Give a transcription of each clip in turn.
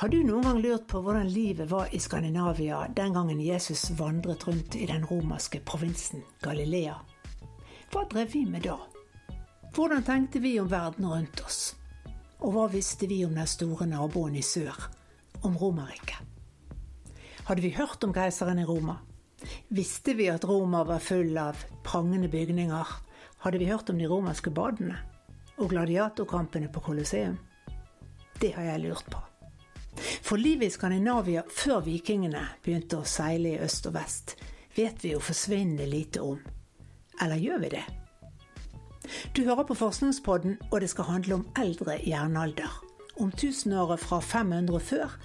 Har du noen gang lurt på hvordan livet var i Skandinavia den gangen Jesus vandret rundt i den romerske provinsen Galilea? Hva drev vi med da? Hvordan tenkte vi om verden rundt oss? Og hva visste vi om den store naboen i sør, om Romerriket? Hadde vi hørt om keiseren i Roma? Visste vi at Roma var full av prangende bygninger? Hadde vi hørt om de romerske badene? Og gladiatorkampene på Colosseum? Det har jeg lurt på. For livet i Skandinavia før vikingene begynte å seile i øst og vest, vet vi jo forsvinnende lite om. Eller gjør vi det? Du hører på Forskningspodden, og det skal handle om eldre jernalder. Om tusenåret fra 500 før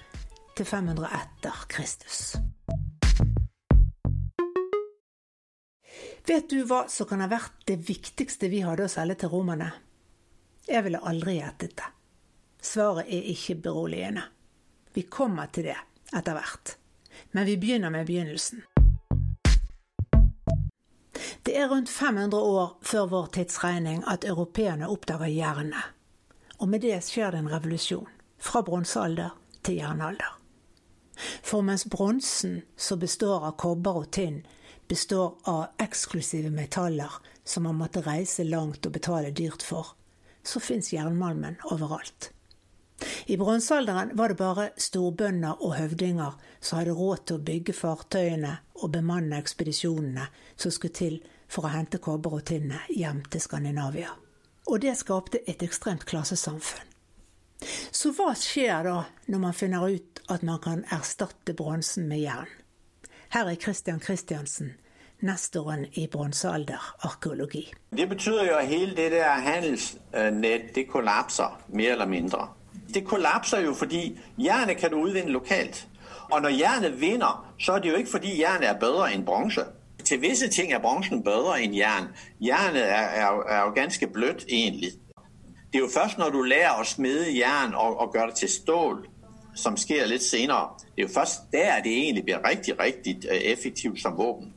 til 500 etter Kristus. Vet du hva som kan ha vært det viktigste vi hadde å selge til romerne? Jeg ville aldri gjettet det. Svaret er ikke beroligende. Vi kommer til det etter hvert. Men vi begynner med begynnelsen. Det er rundt 500 år før vår tidsregning at europeerne oppdager jernet. Og med det skjer det en revolusjon. Fra bronsealder til jernalder. For mens bronsen, som består av kobber og tinn, består av eksklusive metaller som man måtte reise langt og betale dyrt for, så fins jernmalmen overalt. I bronsealderen var det bare storbønder og høvdinger som hadde råd til å bygge fartøyene og bemanne ekspedisjonene som skulle til for å hente kobber og tinnet hjem til Skandinavia. Og det skapte et ekstremt klassesamfunn. Så hva skjer da når man finner ut at man kan erstatte bronsen med jern? Her er Christian Christiansen, nestoren i bronsealderarkeologi. Det betyr jo at hele det der handelsnett det kollapser, mer eller mindre det kollapser jo fordi jernet kan du udvinde lokalt. Og når jernet vinner, så er det jo ikke fordi jernet er bedre enn bronse. Til visse ting er bronsen bedre enn jern. Jernet er, er, er, jo ganske bløtt, egentlig. Det er jo først når du lærer å smide jern og, og gjøre det til stål, som skjer litt senere. Det er jo først der det egentlig blir riktig, riktig øh, effektivt som våpen.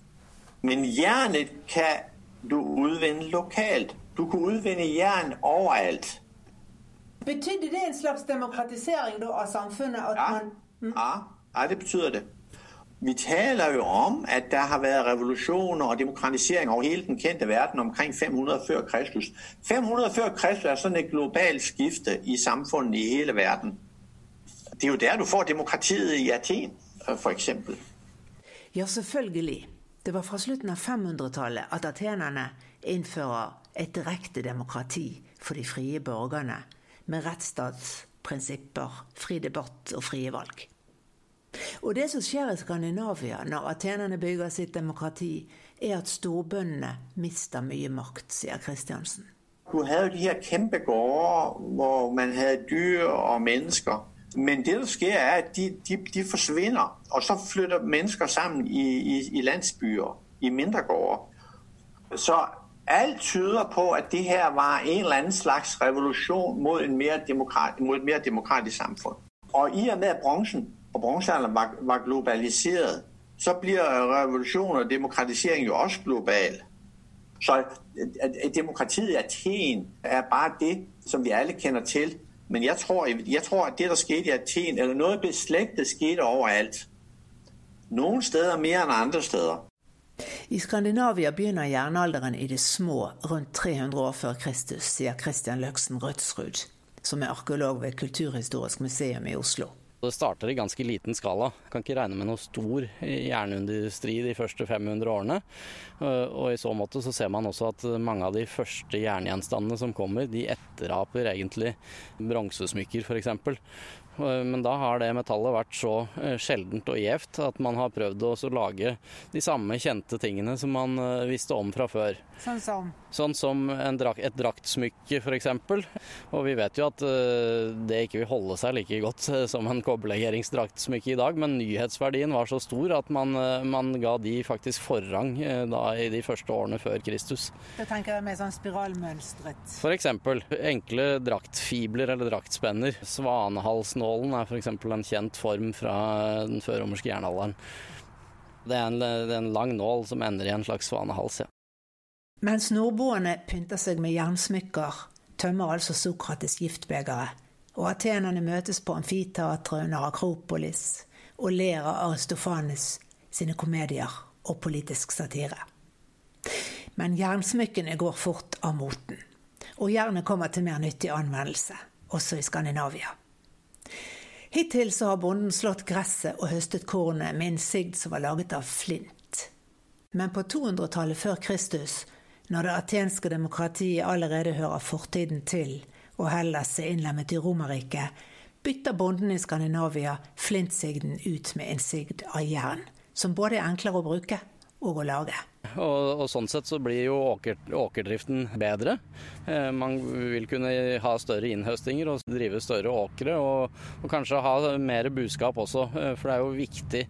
Men jernet kan du utvinne lokalt. Du kan utvinne jern overalt. Betydde det en slags demokratisering av samfunnet? Ja. Man, mm? ja. ja, det betyr det. Vi taler jo om at det har vært revolusjoner og demokratisering over hele den kjente verden omkring 500 før Kristus. 500 før Kristus er sånn et globalt skifte i samfunnet i hele verden. Det er jo der du får demokratiet i Aten, f.eks. Ja, selvfølgelig. Det var fra slutten av 500-tallet at atenerne innfører et direkte demokrati for de frie borgerne med rettsstatsprinsipper, fri debatt og frie valg. Og det som skjer i Skandinavia når atenerne bygger sitt demokrati, er at storbøndene mister mye makt, sier Kristiansen. Du hadde de her kjempe gårder hvor man hadde dyr og mennesker. Men det som skjer, er at de, de, de forsvinner. Og så flytter mennesker sammen i, i, i landsbyer, i mindre gårder. Så alt tyder på at det her var en eller annen slags revolusjon mot, mer mot et mer demokratisk samfunn. Og i og med at bronsen og bronsealderen var, var, globalisert, så blir revolusjon og demokratisering jo også global. Så demokratiet i Athen er bare det som vi alle kjenner til. Men jeg tror, jeg tror at det der skjedde i Athen, eller noe beslektet, skjedde overalt. Noen steder mer enn andre steder. I Skandinavia begynner jernalderen i det små rundt 300 år før Kristus, sier Christian Løksen Rødsrud, som er arkeolog ved Kulturhistorisk museum i Oslo. Det starter i ganske liten skala. Kan ikke regne med noe stor jernindustri de første 500 årene. Og i så måte så ser man også at mange av de første jerngjenstandene som kommer, de etteraper egentlig bronsesmykker f.eks. Eh, men da har det metallet vært så eh, sjeldent og gjevt at man har prøvd å lage de samme kjente tingene som man eh, visste om fra før. Sånn som? Sånn som drak et draktsmykke f.eks. Og vi vet jo at det ikke vil holde seg like godt som en kobberlegeringsdraktsmykke i dag, men nyhetsverdien var så stor at man, man ga de faktisk forrang da i de første årene før Kristus. Da tenker jeg mer sånn spiralmønstret? F.eks. enkle draktfibler eller draktspenner. Svanehalsnål Nålen er f.eks. en kjent form fra den førromerske jernalderen. Det er, en, det er, en, lang nål som ender i en slags svanehals. Ja. Mens nordboerne pynter seg med jernsmykker, tømmer altså Sokrates giftbegeret og atenerne møtes på amfiteatret under Akropolis og ler av Aristofanes sine komedier og politisk satire. Men jernsmykkene går fort av moten, og jernet kommer til mer nyttig anvendelse, også i Skandinavia. Hittil så har bonden slått gresset og høstet kornet med en sigd som var laget av flint. Men på 200-tallet før Kristus, når det atenske demokratiet allerede hører fortiden til, og Hellas er innlemmet i Romerriket, bytter bonden i Skandinavia flintsigden ut med en sigd av jern, som både er enklere å bruke og å lage. Og, og Sånn sett så blir jo åker, åkerdriften bedre. Eh, man vil kunne ha større innhøstinger og drive større åkre, og, og kanskje ha mer buskap også. Eh, for det er jo viktig,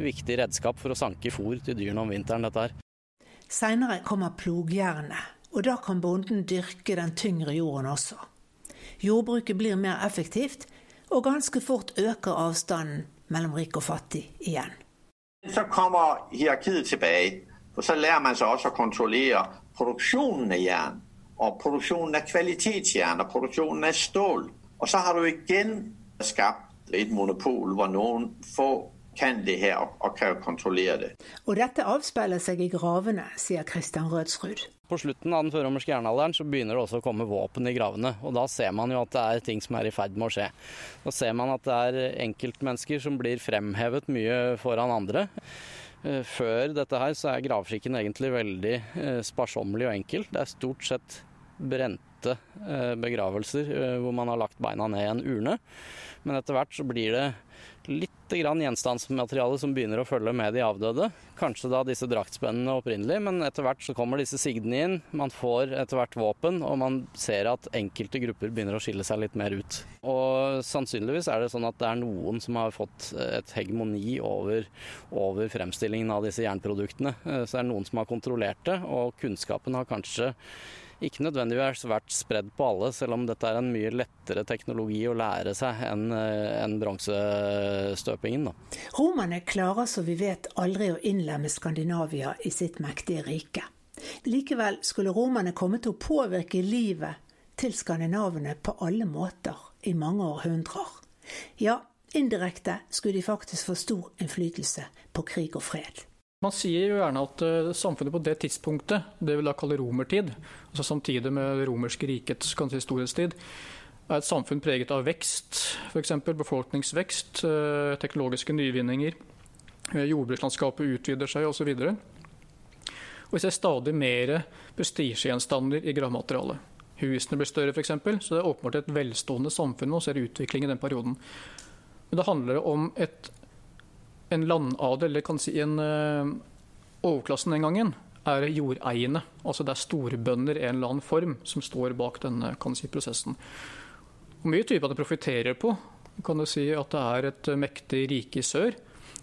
viktig redskap for å sanke fôr til dyrene om vinteren, dette her. Seinere kommer plogjernet, og da kan bonden dyrke den tyngre jorden også. Jordbruket blir mer effektivt, og ganske fort øker avstanden mellom rik og fattig igjen. Så kommer hierarkiet tilbake, og så lærer man seg også å kontrollere produksjonen av jern. Og produksjonen av kvalitetsjern og produksjonen av stål. Og så har du igjen skapt et monopol hvor noen få kan det her og kan kontrollere det. Og dette avspeiler seg i gravene, sier Christian Rødsrud. På slutten av den førromerske jernalderen så begynner det også å komme våpen i gravene. Og da ser man jo at det er ting som er i ferd med å skje. Da ser man at det er enkeltmennesker som blir fremhevet mye foran andre. Eh, før dette her så er gravskikken egentlig veldig eh, sparsommelig og enkel. Det er stort sett brente eh, begravelser hvor man har lagt beina ned i en urne. Men etter hvert så blir det litt grann gjenstandsmateriale som begynner å følge med de avdøde. Kanskje da disse draktspennene opprinnelig, men etter hvert så kommer disse sigdene inn. Man får etter hvert våpen, og man ser at enkelte grupper begynner å skille seg litt mer ut. Og sannsynligvis er det sånn at det er noen som har fått et hegemoni over, over fremstillingen av disse jernproduktene. Så det er noen som har kontrollert det, og kunnskapen har kanskje ikke nødvendigvis vært spredd på alle, selv om dette er en mye lettere teknologi å lære seg enn en bronsestøpingen. Romerne klarer som vi vet aldri å innlemme Skandinavia i sitt mektige rike. Likevel skulle romerne komme til å påvirke livet til skandinavene på alle måter i mange århundrer. Ja, indirekte skulle de faktisk få stor innflytelse på krig og fred. Man sier jo gjerne at uh, samfunnet på det tidspunktet, det vi da kaller romertid, altså samtidig med romerske rikets kanskje storhetstid, er et samfunn preget av vekst, f.eks. befolkningsvekst, uh, teknologiske nyvinninger. Uh, jordbrukslandskapet utvider seg osv. Og, og vi ser stadig mer prestisjegjenstander i gravmaterialet. Husene blir større f.eks., så det er åpenbart et velstående samfunn. Man ser utvikling i den perioden. Men det handler om et en landadel, eller kan si en uh, overklassen den gangen, er jordeiende. Altså det er storbønder i en eller annen form som står bak denne si, prosessen. Og mye typer at det profitterer på kan du si at det er et mektig rike i sør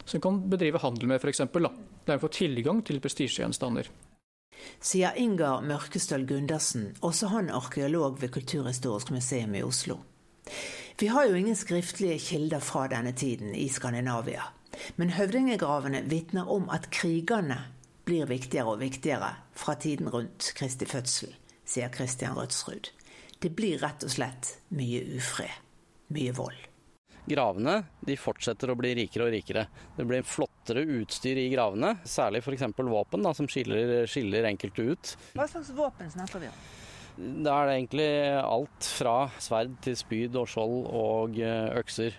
som kan bedrive handel med, f.eks. Er å tilgang til prestisjegjenstander. Sier Ingar Mørkestøl Gundersen, også han arkeolog ved Kulturhistorisk museum i Oslo. Vi har jo ingen skriftlige kilder fra denne tiden i Skandinavia. Men høvdingegravene vitner om at krigene blir viktigere og viktigere fra tiden rundt Kristi fødsel, sier Christian Rødsrud. Det blir rett og slett mye ufred. Mye vold. Gravene de fortsetter å bli rikere og rikere. Det blir flottere utstyr i gravene, særlig f.eks. våpen, da, som skiller, skiller enkelte ut. Hva slags våpen snakker vi om? Da er det egentlig alt fra sverd til spyd og skjold og eh, økser.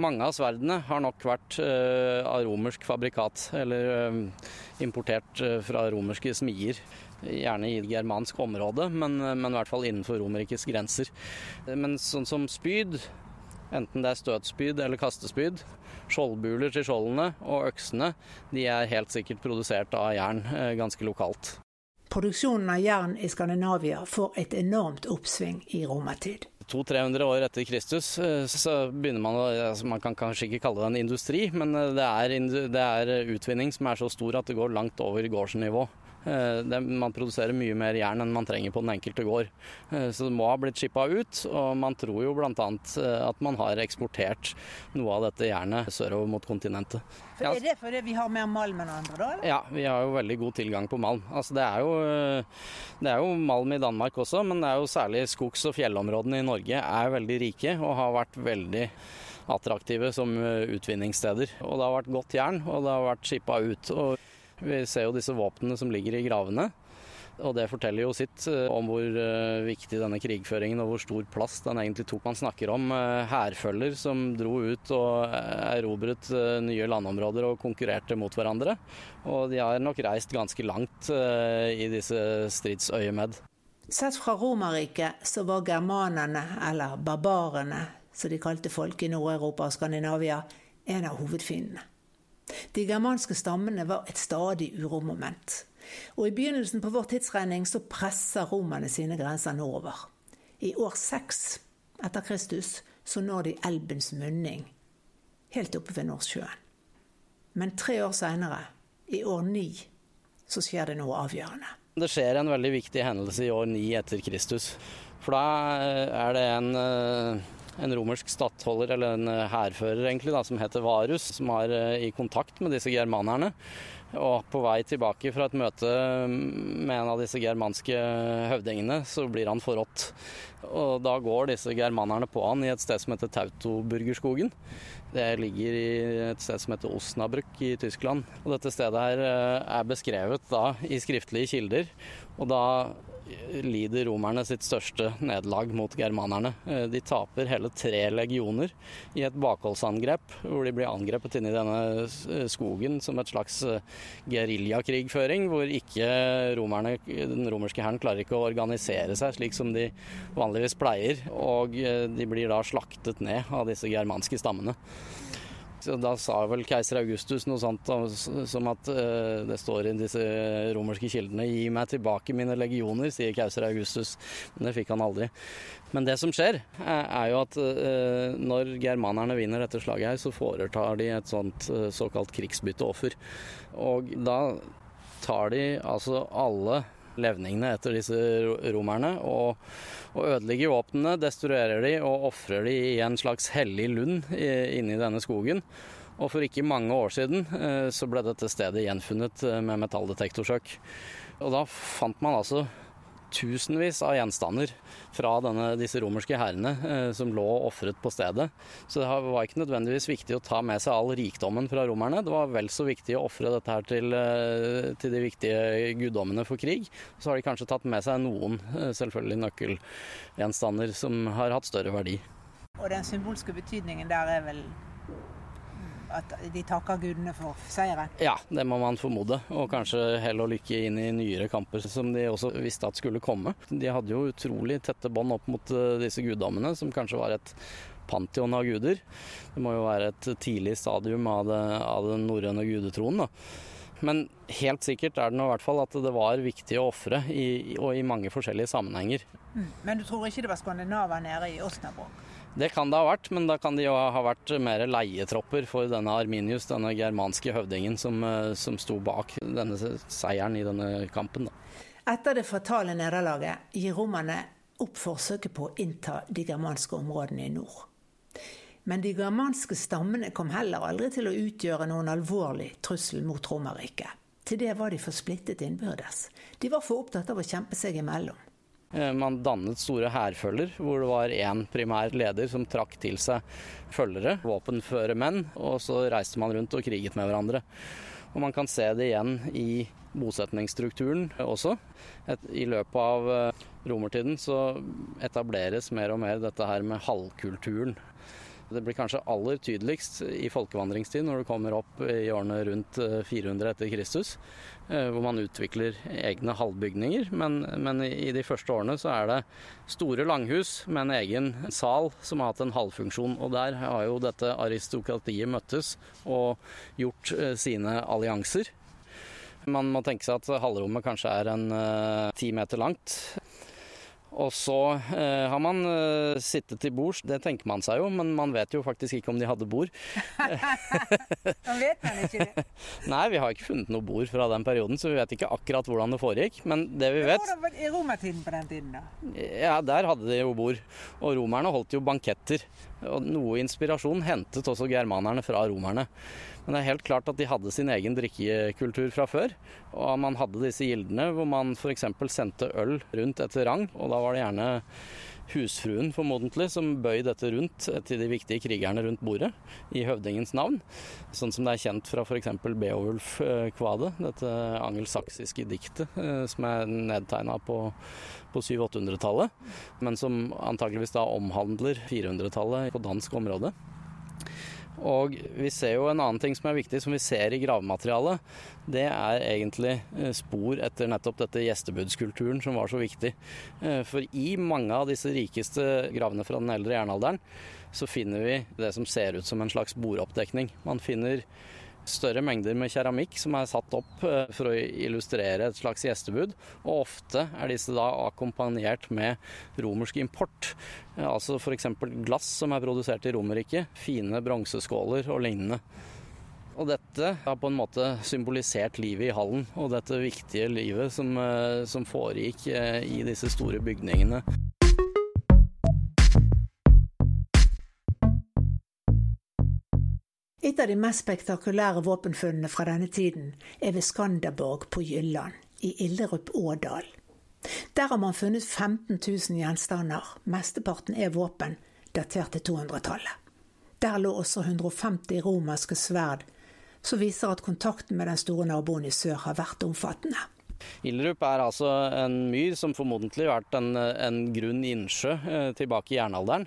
Mange av sverdene har nok vært uh, av romersk fabrikat, eller uh, importert fra romerske smier. Gjerne i germansk område, men, men, i hvert fall innenfor Romerrikets grenser. Men sånn som spyd, enten det er støtspyd eller kastespyd, skjoldbuler til skjoldene og øksene, de er helt sikkert produsert av jern ganske lokalt. Produksjonen av jern i Skandinavia får et enormt oppsving i romertid. 200-300 år etter Kristus eh, så begynner man altså Man kan kanskje ikke kalle det en industri, men eh, det er, det er, utvinning som er så stor at det går langt over gårdsnivå. Man produserer mye mer jern enn man trenger på den enkelte gård. Så det må ha blitt skippa ut, og man tror jo bl.a. at man har eksportert noe av dette jernet sørover mot kontinentet. For er det fordi vi har mer malm enn andre, da? Ja, vi har jo veldig god tilgang på malm. Altså, det, er jo, det er jo malm i Danmark også, men det er jo særlig skogs- og fjellområdene i Norge er veldig rike og har vært veldig attraktive som utvinningssteder. Og det har vært godt jern, og det har vært skippa ut. Og vi ser jo disse våpnene som ligger i gravene. Og det forteller jo sitt om hvor viktig denne krigføringen og hvor stor plass den egentlig tok. Man snakker om hærfølger som dro ut og erobret nye landområder og konkurrerte mot hverandre. Og de har nok reist ganske langt i disse stridsøyemed. Sett fra Romerriket så var germanerne, eller barbarene, som de kalte folk i Nord-Europa og Skandinavia, en av hovedfiendene. De germanske stammene var et stadig uromoment. Og i begynnelsen på vår tidsregning så presser romerne sine grenser nordover. I år seks etter Kristus så når de elvens munning, helt oppe ved Nordsjøen. Men tre år seinere, i år ni, så skjer det noe avgjørende. Det skjer en veldig viktig hendelse i år ni etter Kristus. For da er det en en romersk stattholder, eller en hærfører egentlig, da, som heter Varus, som er i kontakt med disse germanerne. Og på vei tilbake fra et møte med en av disse germanske høvdingene, så blir han forrådt. Og da går disse germanerne på han i et sted som heter Tautoburgerskogen. Det ligger i et sted som heter Osnabrück i Tyskland. Og dette stedet her er beskrevet da i skriftlige kilder. Og da lider romerne sitt største nederlag mot germanerne. De taper hele tre legioner i et bakholdsangrep, hvor de blir angrepet inni denne skogen som et slags geriljakrigføring, hvor ikke romerne, den romerske hæren klarer ikke å organisere seg slik som de vanligvis pleier, og de blir da slaktet ned av disse germanske stammene. Da sa vel keiser Augustus noe sånt som at uh, det står i disse romerske kildene 'Gi meg tilbake mine legioner', sier keiser Augustus. Men det fikk han aldri. Men det som skjer, er jo at uh, når germanerne vinner dette slaget her, så foretar de et sånt uh, såkalt krigsbytteoffer. Og da tar de altså alle levningene etter disse romerne, og, og ødelegger våpnene, destruerer de og ofrer de i en slags hellig lund inni denne skogen. Og for ikke mange år siden så ble dette stedet gjenfunnet med metalldetektorsøk. Og da fant man altså tusenvis av gjenstander fra denne, disse romerske hærene eh, som lå ofret på stedet. Så det var ikke nødvendigvis viktig å ta med seg all rikdommen fra romerne. Det var vel så viktig å ofre dette her til, eh, til, de viktige guddommene for krig. Så har de kanskje tatt med seg noen eh, selvfølgelig nøkkelgjenstander som har hatt større verdi. Og den symbolske betydningen der er vel at de takker gudene for seieren? Ja, det må man formode. Og kanskje hell og lykke inn i nyere kamper som de også visste at skulle komme. De hadde jo utrolig tette bånd opp mot disse guddommene, som kanskje var et pantheon av guder. Det må jo være et tidlig stadium av, det, av den norrøne gudetroen. da. Men helt sikkert er det nå i hvert fall at det var viktig å ofre, og i mange forskjellige sammenhenger. Mm. Men du tror ikke det var skandinaver nede i Osnabrück? Det kan det ha vært, men da kan de jo ha vært mer leietropper for denne Arminius, denne germanske høvdingen som, som sto bak denne seieren i denne kampen. Da. Etter det fatale nederlaget gir romerne opp forsøket på å innta de germanske områdene i nord. Men de germanske stammene kom heller aldri til å utgjøre noen alvorlig trussel mot Romerriket. Til det var de for splittet innbyrdes. De var for opptatt av å kjempe seg imellom. Man dannet store hærfølger, hvor det var én primær leder som trakk til seg følgere, våpenføre menn, og så reiste man rundt og kriget med hverandre. Og man kan se det igjen i bosetningsstrukturen også. Et, I løpet av romertiden så etableres mer og mer dette her med halvkulturen. Det blir kanskje aller tydeligst i folkevandringstid, når du kommer opp i årene rundt 400 etter Kristus, hvor man utvikler egne halvbygninger. Men, men, i de første årene så er det store langhus med en egen sal som har hatt en halvfunksjon. Og der har jo dette aristokratiet møttes og gjort sine allianser. Man må tenke seg at halvrommet kanskje er en ti meter langt. Og så eh, har man eh, sittet til bords, det tenker man seg jo, men man vet jo faktisk ikke om de hadde bord. Man vet man ikke det. Nei, vi har ikke funnet noe bord fra den perioden, så vi vet ikke akkurat hvordan det foregikk. Men det vi vet Hvordan var romertiden på den tiden, da? Ja, der hadde de jo bord. Og romerne holdt jo banketter. Og noe inspirasjon hentet også germanerne fra romerne. Men det er helt klart at de hadde sin egen drikkekultur fra før. Og man hadde disse gildene hvor man f.eks. sendte øl rundt etter rang. Og da var det gjerne husfruen formodentlig som bøy dette rundt til de viktige krigerne rundt bordet i høvdingens navn. Sånn som det er kjent fra f.eks. Beowulf-kvadet, dette angelsaksiske diktet eh, som er nedtegna på, på 700-800-tallet, men som antakeligvis da omhandler 400-tallet på dansk område. Og vi ser jo en annen ting som er viktig, som vi ser i gravematerialet. Det er egentlig eh, spor etter nettopp dette gjestebudskulturen som var så viktig. Eh, for i mange av disse rikeste gravene fra den eldre jernalderen så finner vi det som ser ut som en slags bordoppdekning. Man finner større mengder med keramikk som er satt opp eh, for å illustrere et slags gjestebud. Og ofte er disse da akkompagnert med romersk import. Eh, altså f.eks. glass som er produsert i Romerriket, fine bronseskåler og lignende. Og dette har på en måte symbolisert livet i hallen, og dette viktige livet som, eh, som foregikk i disse store bygningene. Et av de mest spektakulære våpenfunnene fra denne tiden er ved Skanderborg på Jylland, i Ilderup Ådal. Der har man funnet 15 000 gjenstander, mesteparten er våpen, datert til 200-tallet. Der lå også 150 romerske sverd, som viser at kontakten med den store naboen i sør har vært omfattende. Ilderup er altså en myr som formodentlig har vært en, en grunn innsjø eh, tilbake i jernalderen.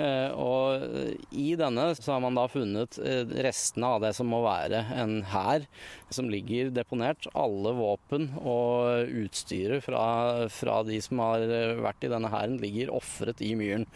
Eh, og i denne så har man da funnet eh, restene av det som må være en hær som ligger deponert. Alle våpen og utstyret fra, fra de som har vært i denne hæren, ligger ofret i myren.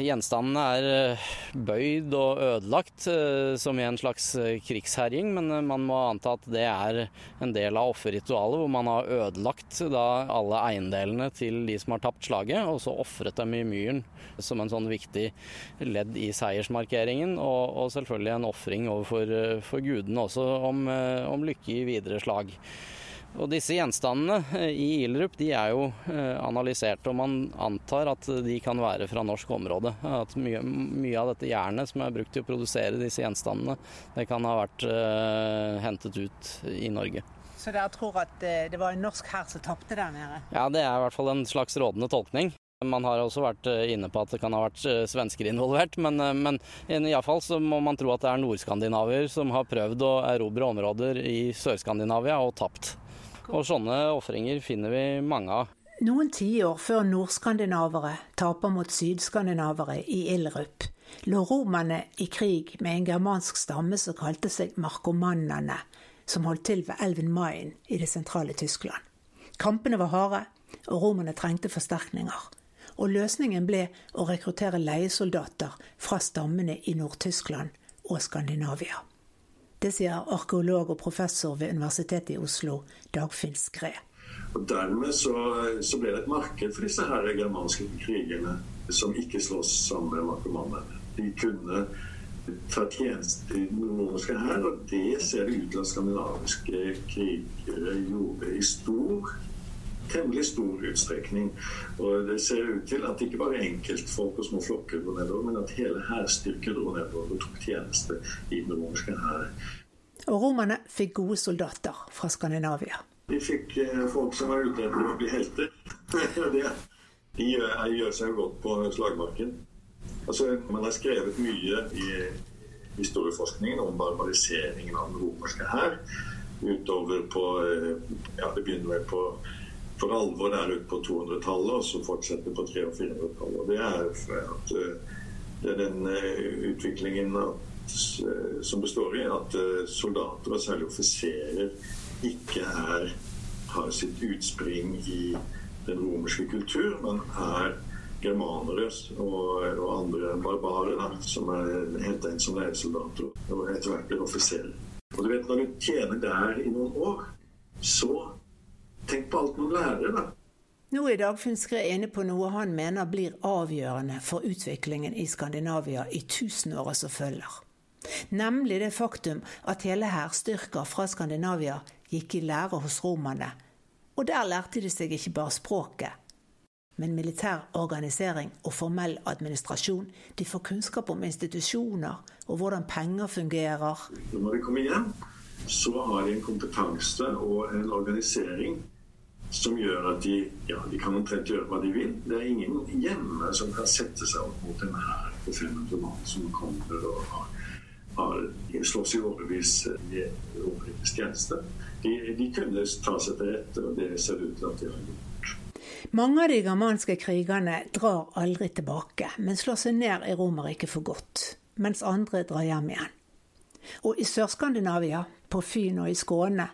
Gjenstandene er eh, bøyd og ødelagt, eh, som i en slags eh, krigsherjing, men man må anta at det er en del av offerritualet, hvor man har ødelagt alle eiendelene til de som har tapt slaget, og så ofret dem i myren som en sånn viktig ledd i seiersmarkeringen, og, og selvfølgelig en ofring overfor gudene også om, om lykke i videre slag. Og disse gjenstandene eh, i Ilrup de er jo eh, analysert, og man antar at de kan være fra norsk område. At mye, mye av dette jernet som er brukt til å produsere disse gjenstandene, det kan ha vært uh, hentet ut i Norge. Så dere tror at det var en norsk hær som tapte der nede? Ja, det er i hvert fall en slags rådende tolkning. Man har også vært inne på at det kan ha vært svensker involvert, men, men iallfall så må man tro at det er nordskandinavier som har prøvd å erobre områder i Sør-Skandinavia og tapt. Og sånne ofringer finner vi mange av. Noen tiår før nordskandinavere taper mot sydskandinavere i Ilrup, lå romerne i krig med en germansk stamme som kalte seg markomannene, som holdt til ved elven Main i det sentrale Tyskland. Kampene var harde, og romerne trengte forsterkninger. Og løsningen ble å rekruttere leiesoldater fra stammene i Nord-Tyskland og Skandinavia. Det sier arkeolog og professor ved Universitetet i Oslo, Dagfinn Skræ. Dermed så, så, ble det et marked for disse her germanske krigerne som ikke slåss sammen med markomannene. De kunne ta tjeneste i den romerske hær, og det ser det ut til at skandinaviske krigere gjorde i stor temmelig stor utstrekning. Og det ser ut til at ikke bare enkeltfolk og små flokker dro nedover, men at hele hærstyrker dro nedover og tok tjeneste i den romerske hær. Og romerne fikk gode soldater fra Skandinavia. De fikk eh, folk som var ute etter å bli helter. de gjør, gjør seg godt på slagmarken. Altså, man har skrevet mye i historieforskningen om barbariseringen av den romerske hær utover på eh, Ja, det begynner vel på for alvor der ute på 200-tallet, og så fortsetter på 300- og 400-tallet. Det er at eh, det er den eh, utviklingen at, eh, som består i at soldater, og særlig offiserer, ikke er, har sitt utspring i den romerske kultur, men er germanere og, og andre barbarer da, som er henta inn som leiesoldater og etter hvert blir offiserer. Og du vet, Når du tjener der i noen år, så Tenk på alt man lærer, da. Nå er Dagfinn Skræ inne på noe han mener blir avgjørende for utviklingen i Skandinavia i tusenåra som følger. Nemlig det faktum at hele hærstyrker fra Skandinavia gikk i lære hos romerne. Og der lærte de seg ikke bare språket, men militær organisering og formell administrasjon. De får kunnskap om institusjoner og hvordan penger fungerer. Når de kommer hjem, så har de en kompetanse og en organisering som gjør at de, ja, de kan omtrent gjøre hva de vil. Det er ingen hjemme som kan sette seg opp mot en hær på 500 mann som kommer og har, har slåss i årevis i Romerikes tjeneste. De, de, kunne ta seg til rette, og det ser ut til at de har gjort. Mange av de germanske krigerne drar aldri tilbake, men slår seg ned i Romerriket for godt, mens andre drar hjem igjen. Og i Sør-Skandinavia, på Fyn og i Skåne,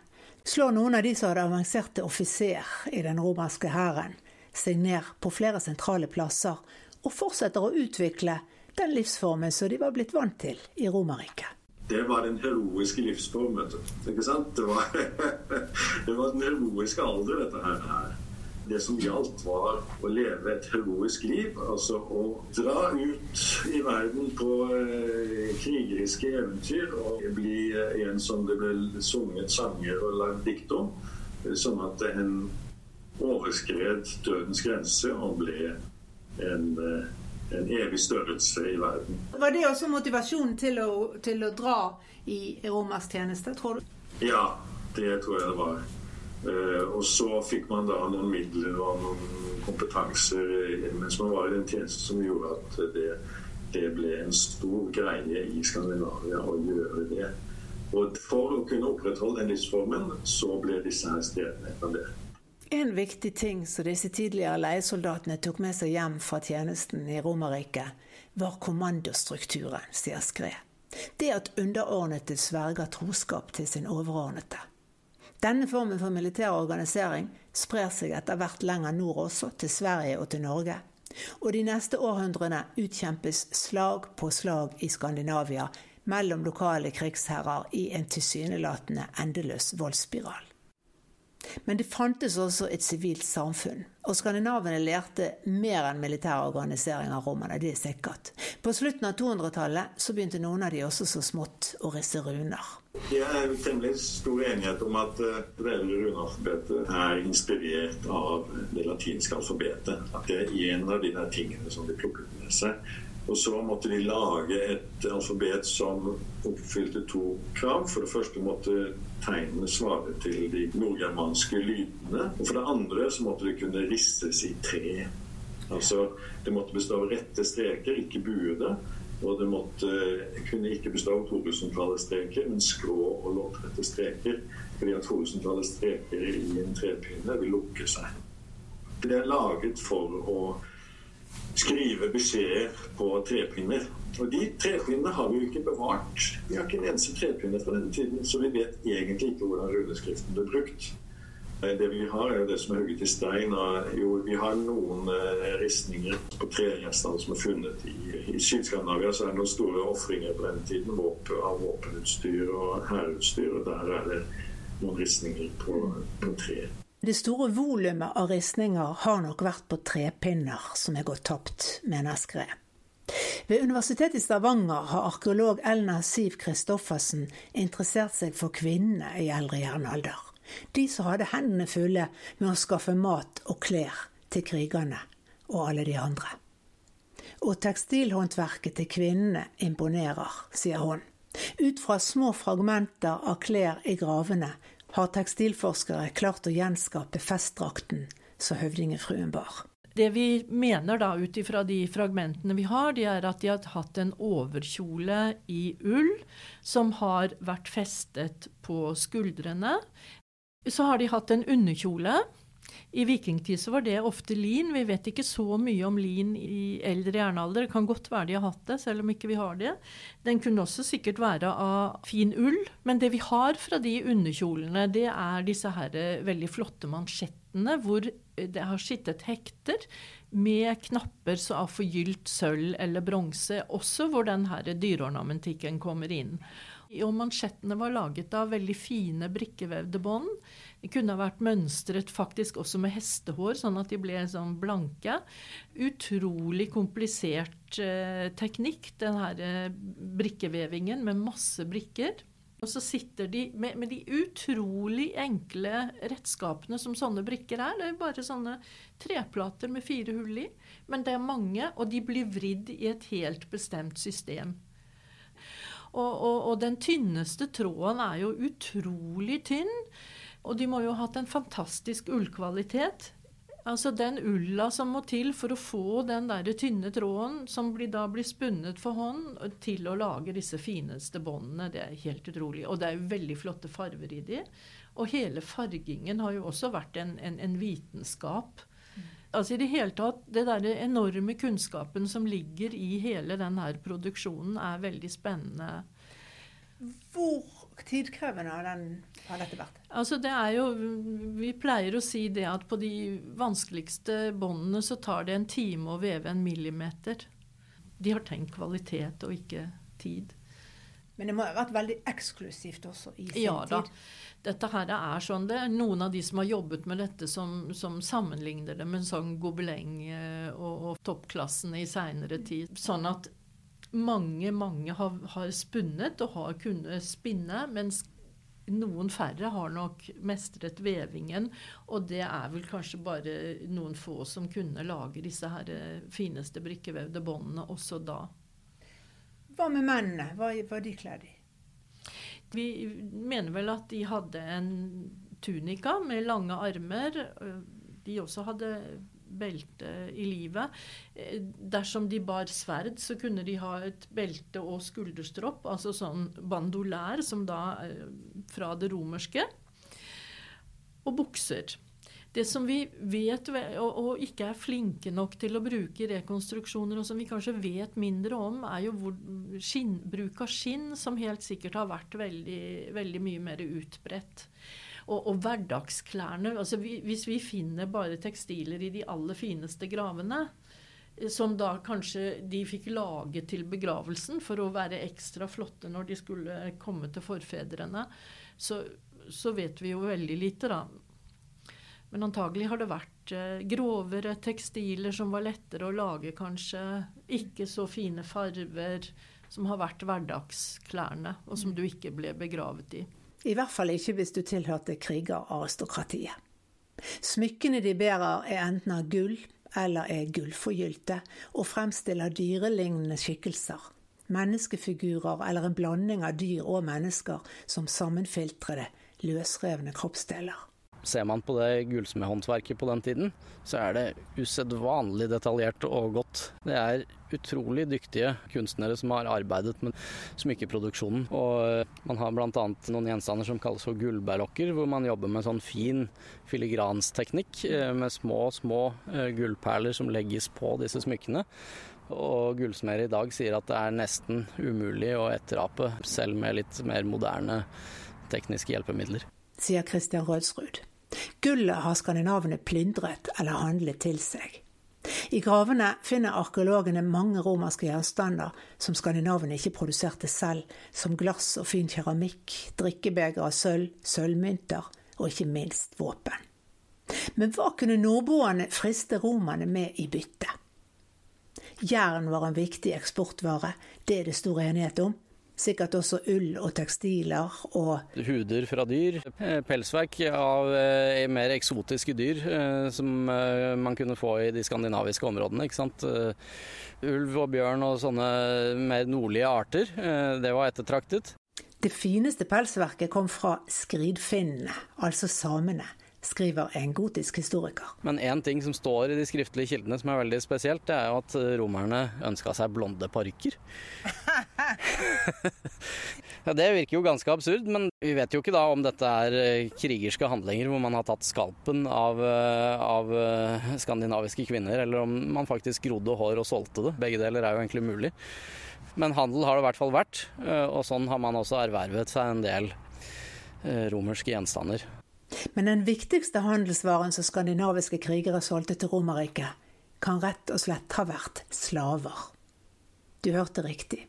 slår noen av de som hadde avansert til offiser i den romerske hæren, seg ned på flere sentrale plasser og fortsetter å utvikle den livsformen som de var blitt vant til i Romerriket. Det var den heroiske livsformen. Ikke sant? Det var, det var den heroiske alder, dette her det som gjaldt, var å leve et heroisk liv. Altså å dra ut i verden på eh, krigeriske eventyr og bli eh, en som det ble sunget sanger og lagd dikt om. Sånn at en overskred dødens grense og ble en, eh, en evig størrelse i verden. Var det også motivasjonen til å, til å dra i romersk tjeneste, tror du? Ja, det tror jeg det var. Eh, og så fikk man da noen midler og noen kompetanser eh, mens man var i den tjenesten som gjorde at det, det ble en stor greie i Skandinavia å gjøre det. Og for å kunne opprettholde den livsformen, så ble disse her stedene etablert. En viktig ting som disse tidligere leiesoldatene tok med seg hjem fra tjenesten i Romerriket, var kommandostrukturen, sier Skred. Det at underordnede sverger troskap til sin overordnede. Denne formen for militær organisering sprer seg etter hvert lenger nord også, til Sverige og til Norge. Og de neste århundrene utkjempes slag på slag i Skandinavia mellom lokale krigsherrer i en tilsynelatende endeløs voldsspiral. Men det fantes også et sivilt samfunn, og skandinavene lærte mer enn militær organisering av romerne, det er sikkert. På slutten av 200-tallet så begynte noen av de også så smått å risse runer. Det er temmelig stor enighet om at uh, det eldre runealfabetet er inspirert av det latinske alfabetet. At det er en av de der tingene som de plukket med seg. Og så måtte de lage et alfabet som oppfylte to krav. For det første måtte tegnene svare til de nordgermanske lydene. Og for det andre så måtte de kunne ristes i tre. Altså det måtte bestå av rette streker, ikke buede. Og det måtte, kunne ikke bestå av totusentallet streker, men skrå og loddrette streker. Fordi at totusentallet streker i en trepinne vil lukke seg. Det er laget for å skrive beskjeder på trepinner. Og de trepinnene har vi jo ikke bevart. Vi har ikke en eneste trepinne fra denne tiden, så vi vet egentlig ikke hvordan runeskriften ble brukt. Det vi har, er jo det som er hugget i stein. Og jo, vi har noen eh, ristninger på tregjenstander som er funnet i, i Syd-Skandinavia. Så er det noen store ofringer på den tiden våpen, av våpenutstyr og hærutstyr. Og der er det noen ristninger på, på tre. Det store volumet av ristninger har nok vært på trepinner som er gått tapt, mener Skred. Ved Universitetet i Stavanger har arkeolog Elna Siv Christoffersen interessert seg for kvinnene i eldre jernalder. De som hadde hendene fulle med å skaffe mat og klær til krigerne og alle de andre. Og tekstilhåndverket til kvinnene imponerer, sier hun. Ut fra små fragmenter av klær i gravene har tekstilforskere klart å gjenskape festdrakten som høvdingefruen bar. Det vi mener da ut ifra de fragmentene vi har, det er at de har hatt en overkjole i ull som har vært festet på skuldrene. Så har de hatt en underkjole i vikingtid så var det ofte lin. Vi vet ikke så mye om lin i eldre jernalder. Det kan godt være de har hatt det, selv om ikke vi har det. Den kunne også sikkert være av fin ull. Men det vi har fra de underkjolene, det er disse her veldig flotte mansjettene hvor det har sittet hekter med knapper av forgylt sølv eller bronse, også hvor den her dyreornamentikken kommer inn. Og mansjettene var laget av veldig fine brikkevevde bånd. De kunne ha vært mønstret faktisk også med hestehår, sånn at de ble sånn blanke. Utrolig komplisert eh, teknikk, den her eh, brikkevevingen med masse brikker. Og så sitter de med, med, de utrolig enkle redskapene som sånne brikker er. Det er bare sånne treplater med fire hull i. Men det er mange, og de blir vridd i et helt bestemt system. Og, og, og den tynneste tråden er jo utrolig tynn. Og de må jo ha hatt en fantastisk ullkvalitet. Altså Den ulla som må til for å få den der tynne tråden som blir, da blir spunnet for hånd, til å lage disse fineste båndene, det er helt utrolig. Og det er jo veldig flotte farver i de. Og hele fargingen har jo også vært en, en, en vitenskap. Altså i det hele tatt, Det der enorme kunnskapen som ligger i hele denne produksjonen, er veldig spennende. Hvor tidkrevende har, den, har dette vært? Altså det er jo, Vi pleier å si det at på de vanskeligste båndene så tar det en time å veve en millimeter. De har tenkt kvalitet og ikke tid. Men det må ha vært veldig eksklusivt også i sin ja, tid? Da. Dette her er sånn, Det er noen av de som har jobbet med dette, som, som sammenligner det med sånn gobeleng eh, og, og toppklassene i seinere tid. Sånn at mange, mange har, har, spunnet og har kunnet spinne, mens noen færre har nok mestret vevingen. Og det er vel kanskje bare noen få som kunne lage disse her eh, fineste brikkevevde båndene også da. Hva med mennene? Hva var de kledd i? Vi mener vel at de hadde en tunika med lange armer. De også hadde belte i livet. Eh, dersom de bar sverd, så kunne de ha et belte og skulderstropp, altså sånn bandolær, som da er fra det romerske. Og bukser. Det som vi vet og, og, ikke er flinke nok til å bruke i rekonstruksjoner, og som vi kanskje vet mindre om, er jo hvor, skinn, bruk av skinn, som helt sikkert har vært veldig, veldig mye mer utbredt. Og, og hverdagsklærne altså vi, Hvis vi finner bare tekstiler i de aller fineste gravene, eh, som da kanskje de fikk lage til begravelsen for å være ekstra flotte når de skulle komme til forfedrene, så, så vet vi jo veldig lite, da. Men antagelig har det vært eh, grovere tekstiler som var lettere å lage, kanskje. Ikke så fine farver. Som har vært hverdagsklærne, og som du ikke ble begravet i. I hvert fall ikke hvis du tilhørte krigeraristokratiet. Smykkene de bærer er enten av gull eller er gullforgylte, og fremstiller dyrelignende skikkelser. Menneskefigurer eller en blanding av dyr og mennesker som sammenfiltrede, løsrevne kroppsdeler. Ser man på det gullsmedhåndverket på den tiden, så er det usedvanlig detaljert og godt. Det er utrolig dyktige kunstnere som har arbeidet med smykkeproduksjonen. Og man har bl.a. noen gjenstander som kalles for gullberlokker, hvor man jobber med sånn fin filigransteknikk eh, med små, små eh, gullperler som legges på disse smykkene. Og gullsmeder i dag sier at det er nesten umulig å etterape, selv med litt mer moderne tekniske hjelpemidler. Sier Christian Rødsrud. Gullet har skandinavene plyndret eller handlet til seg. I gravene finner arkeologene mange romerske gjenstander som skandinavene ikke produserte selv, som glass og fin keramikk, drikkebeger av sølv, sølvmynter og ikke minst våpen. Men hva kunne nordboerne friste romerne med i bytte? Jern var en viktig eksportvare, det er det stor enighet om. Sikkert også ull og tekstiler og Huder fra dyr. Eh, pelsverk av eh, mer eksotiske dyr eh, som man kunne få i de skandinaviske områdene. ikke sant? Ulv og bjørn og sånne mer nordlige arter. Det var ettertraktet. Det fineste pelsverket kom fra skridfinnene, altså samene skriver en gotisk historiker. Men én ting som står i de skriftlige kildene som er veldig spesielt, det er jo at romerne ønska seg blonde parykker. ja, det virker jo ganske absurd, men vi vet jo ikke da om dette er eh, krigerske handlinger hvor man har tatt skalpen av, eh, av eh, skandinaviske kvinner, eller om man faktisk grodde hår og solgte det. Begge deler er jo egentlig mulig. Men handel har det i hvert fall vært, og sånn har man også ervervet seg en del romerske gjenstander. Men den viktigste handelsvaren som skandinaviske krigere solgte til Romerriket, kan rett og slett ha vært slaver. Du hørte riktig.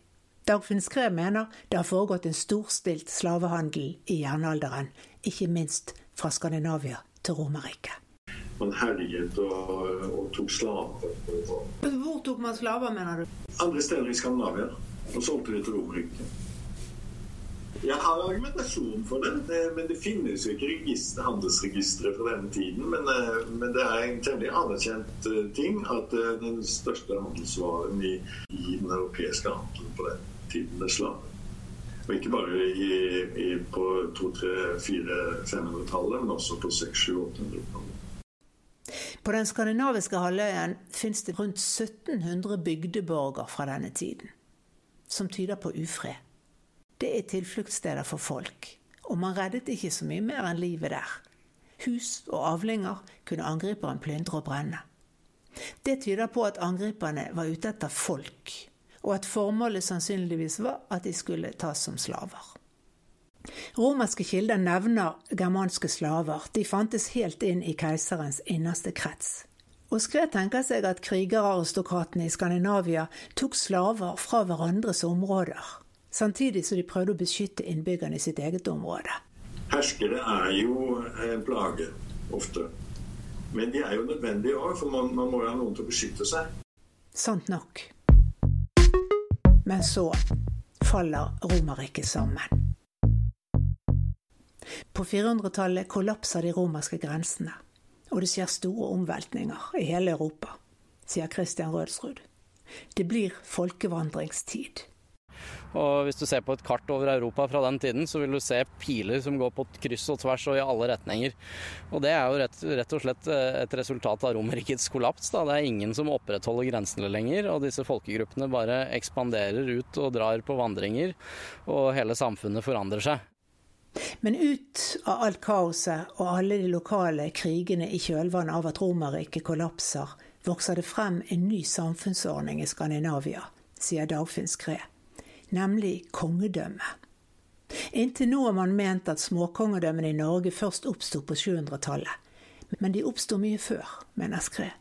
Dagfinn Skrev mener det har foregått en storstilt slavehandel i jernalderen, ikke minst fra Skandinavia til Romerriket. Man herjet og, og tok slaver. Hvor tok man slaver, mener du? Andre steder i Skandinavia. Og solgte de til Romerriket. Jeg har argumentasjon for det, men det finnes jo ikke register, handelsregistre fra denne tiden. Men, eh, men, det er en temmelig anerkjent eh, ting at eh, den største handelsvaren i, i den europeiske handelen på den tiden er slaven. Og ikke bare i, i, på 200-, 300-, 400-500-tallet, men også på 600-800-tallet. På den skandinaviske halvøyen fins det rundt 1700 bygdeborger fra denne tiden, som tyder på ufred. Det er tilfluktssteder for folk, og man reddet ikke så mye mer enn livet der. Hus og avlinger kunne angriperen plyndre og brenne. Det tyder på at angriperne var ute etter folk, og at formålet sannsynligvis var at de skulle tas som slaver. Romerske kilder nevner germanske slaver. De fantes helt inn i keiserens innerste krets. Og Skred tenker seg at krigeraristokratene i Skandinavia tok slaver fra hverandres områder samtidig som de prøvde å beskytte innbyggerne i sitt eget område. Herskere er jo en plage, ofte. Men de er jo nødvendige òg, for man, man må jo ha noen til å beskytte seg. Sant nok. Men så faller Romerriket sammen. På 400-tallet kollapser de romerske grensene, og det skjer store omveltninger i hele Europa, sier Christian Rødsrud. Det blir folkevandringstid. Og hvis du ser på et kart over Europa fra den tiden, så vil du se piler som går på kryss og tvers og i alle retninger. Og det er jo rett, rett og slett eh, et resultat av Romerrikets kollaps. Da. Det er ingen som opprettholder grensene lenger, og disse folkegruppene bare ekspanderer ut og drar på vandringer, og hele samfunnet forandrer seg. Men ut av alt kaoset og alle de lokale krigene i kjølvannet av at Romerriket kollapser, vokser det frem en ny samfunnsordning i Skandinavia, sier Dagfinn Skred nemlig kongedømme. Inntil nå har man ment at småkongedømmene i Norge først oppsto på 700-tallet. Men de oppsto mye før, mener Skred.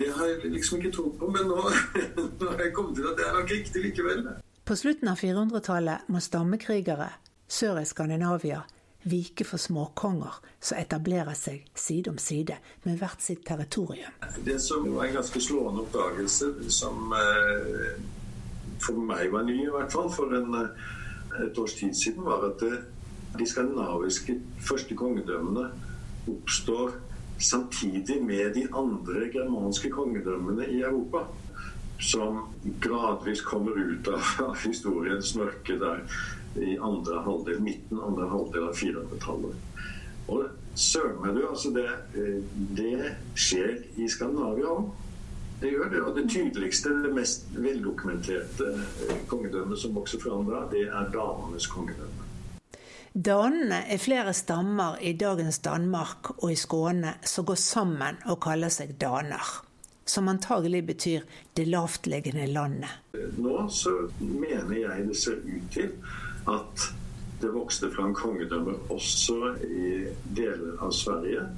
Det har jeg liksom ikke trodd på, men nå, nå har jeg kommet til at det er nok riktig likevel. På slutten av 400-tallet må stammekrigere sør i Skandinavia vike for småkonger som etablerer seg side om side med hvert sitt territorium. Det som var en ganske slående oppdagelse, som eh, for meg var ny, i hvert fall for en, eh, et års tid siden, var at eh, de skandinaviske første kongedømmene oppstår samtidig med de andre germanske kongedømmene i Europa. Som gradvis kommer ut av historiens mørke der i andre halvdel, midten andre halvdel av 400-tallet. Og søren meg du, altså det, eh, det skjer i Skandinavia òg. Det gjør det. Og det tydeligste, det mest veldokumenterte eh, kongedømmet som vokser fram da, det er danenes kongedømme. Danene er flere stammer i dagens Danmark og i Skåne som går sammen og kaller seg daner. Som antagelig betyr 'det lavtliggende landet'. Nå så mener jeg det ser ut til at det vokste fram kongedømmer også i deler av Sverige.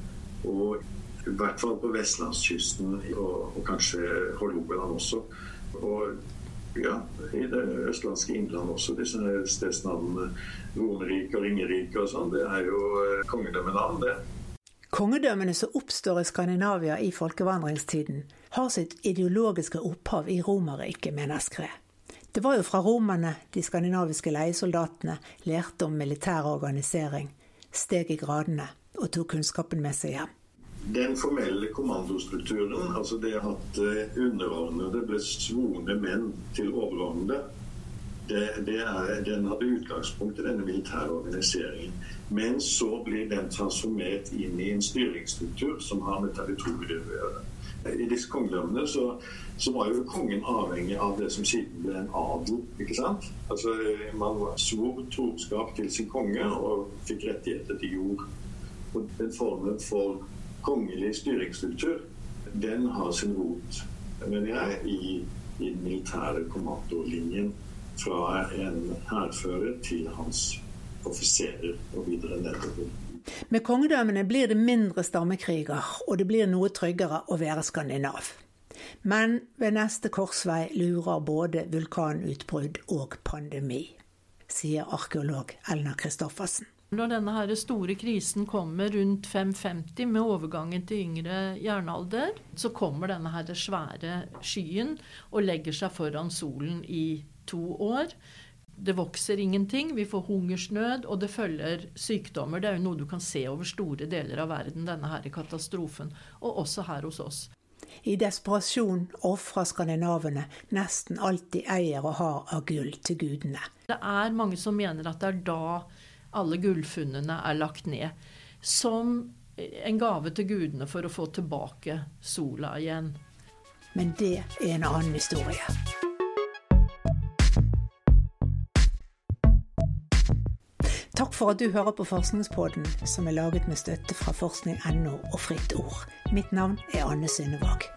Og i hvert fall på vestlandskysten og, og kanskje Hålogaland også. Og ja, i det østlandske innland også. Disse stedsnavnene Romerike og Ringerike og sånn, det er jo eh, kongedømmenavn, det. Kongedømmene som oppstår i Skandinavia i folkevandringstiden, har sitt ideologiske opphav i Romerriket, mener Skred. Det var jo fra romerne de skandinaviske leiesoldatene lærte om militær organisering, steg i gradene og tok kunnskapen med seg hjem. Den formelle kommandostrukturen, altså det at eh, underordnede ble svorne menn til overordnede, det, det er, den hadde utgangspunkt i denne militære organiseringen. Men så blir den transformert inn i en styringsstruktur som har med territoriet å gjøre. I disse kongedømmene så, så, var jo kongen avhengig av det som siden ble en adel. ikke sant? Altså Man svor troskap til sin konge og fikk rettigheter til jord. Og den formen for kongelig styringsstruktur, den har sin rot, mener jeg, i, i den militære kommandolinjen fra en hærfører til hans offiserer og videre nedover. Med kongedømmene blir det mindre stammekriger, og det blir noe tryggere å være skandinav. Men ved neste korsvei lurer både vulkanutbrudd og pandemi, sier arkeolog Elna Christoffersen. Når denne her store krisen kommer rundt 550 med overgangen til yngre jernalder, så kommer denne her svære skyen og legger seg foran solen i to år. Det vokser ingenting, vi får hungersnød, og det følger sykdommer. Det er jo noe du kan se over store deler av verden, denne her katastrofen. Og også her hos oss. I desperasjon ofrer skandinavene nesten alt de eier og har av gull til gudene. Det er mange som mener at det er da alle gullfunnene er lagt ned. Som en gave til gudene for å få tilbake sola igjen. Men det er en annen historie. Takk for at du hører på Forskningspodden, som er laget med støtte fra forskning.no og Fritt Ord. Mitt navn er Anne Synnevåg.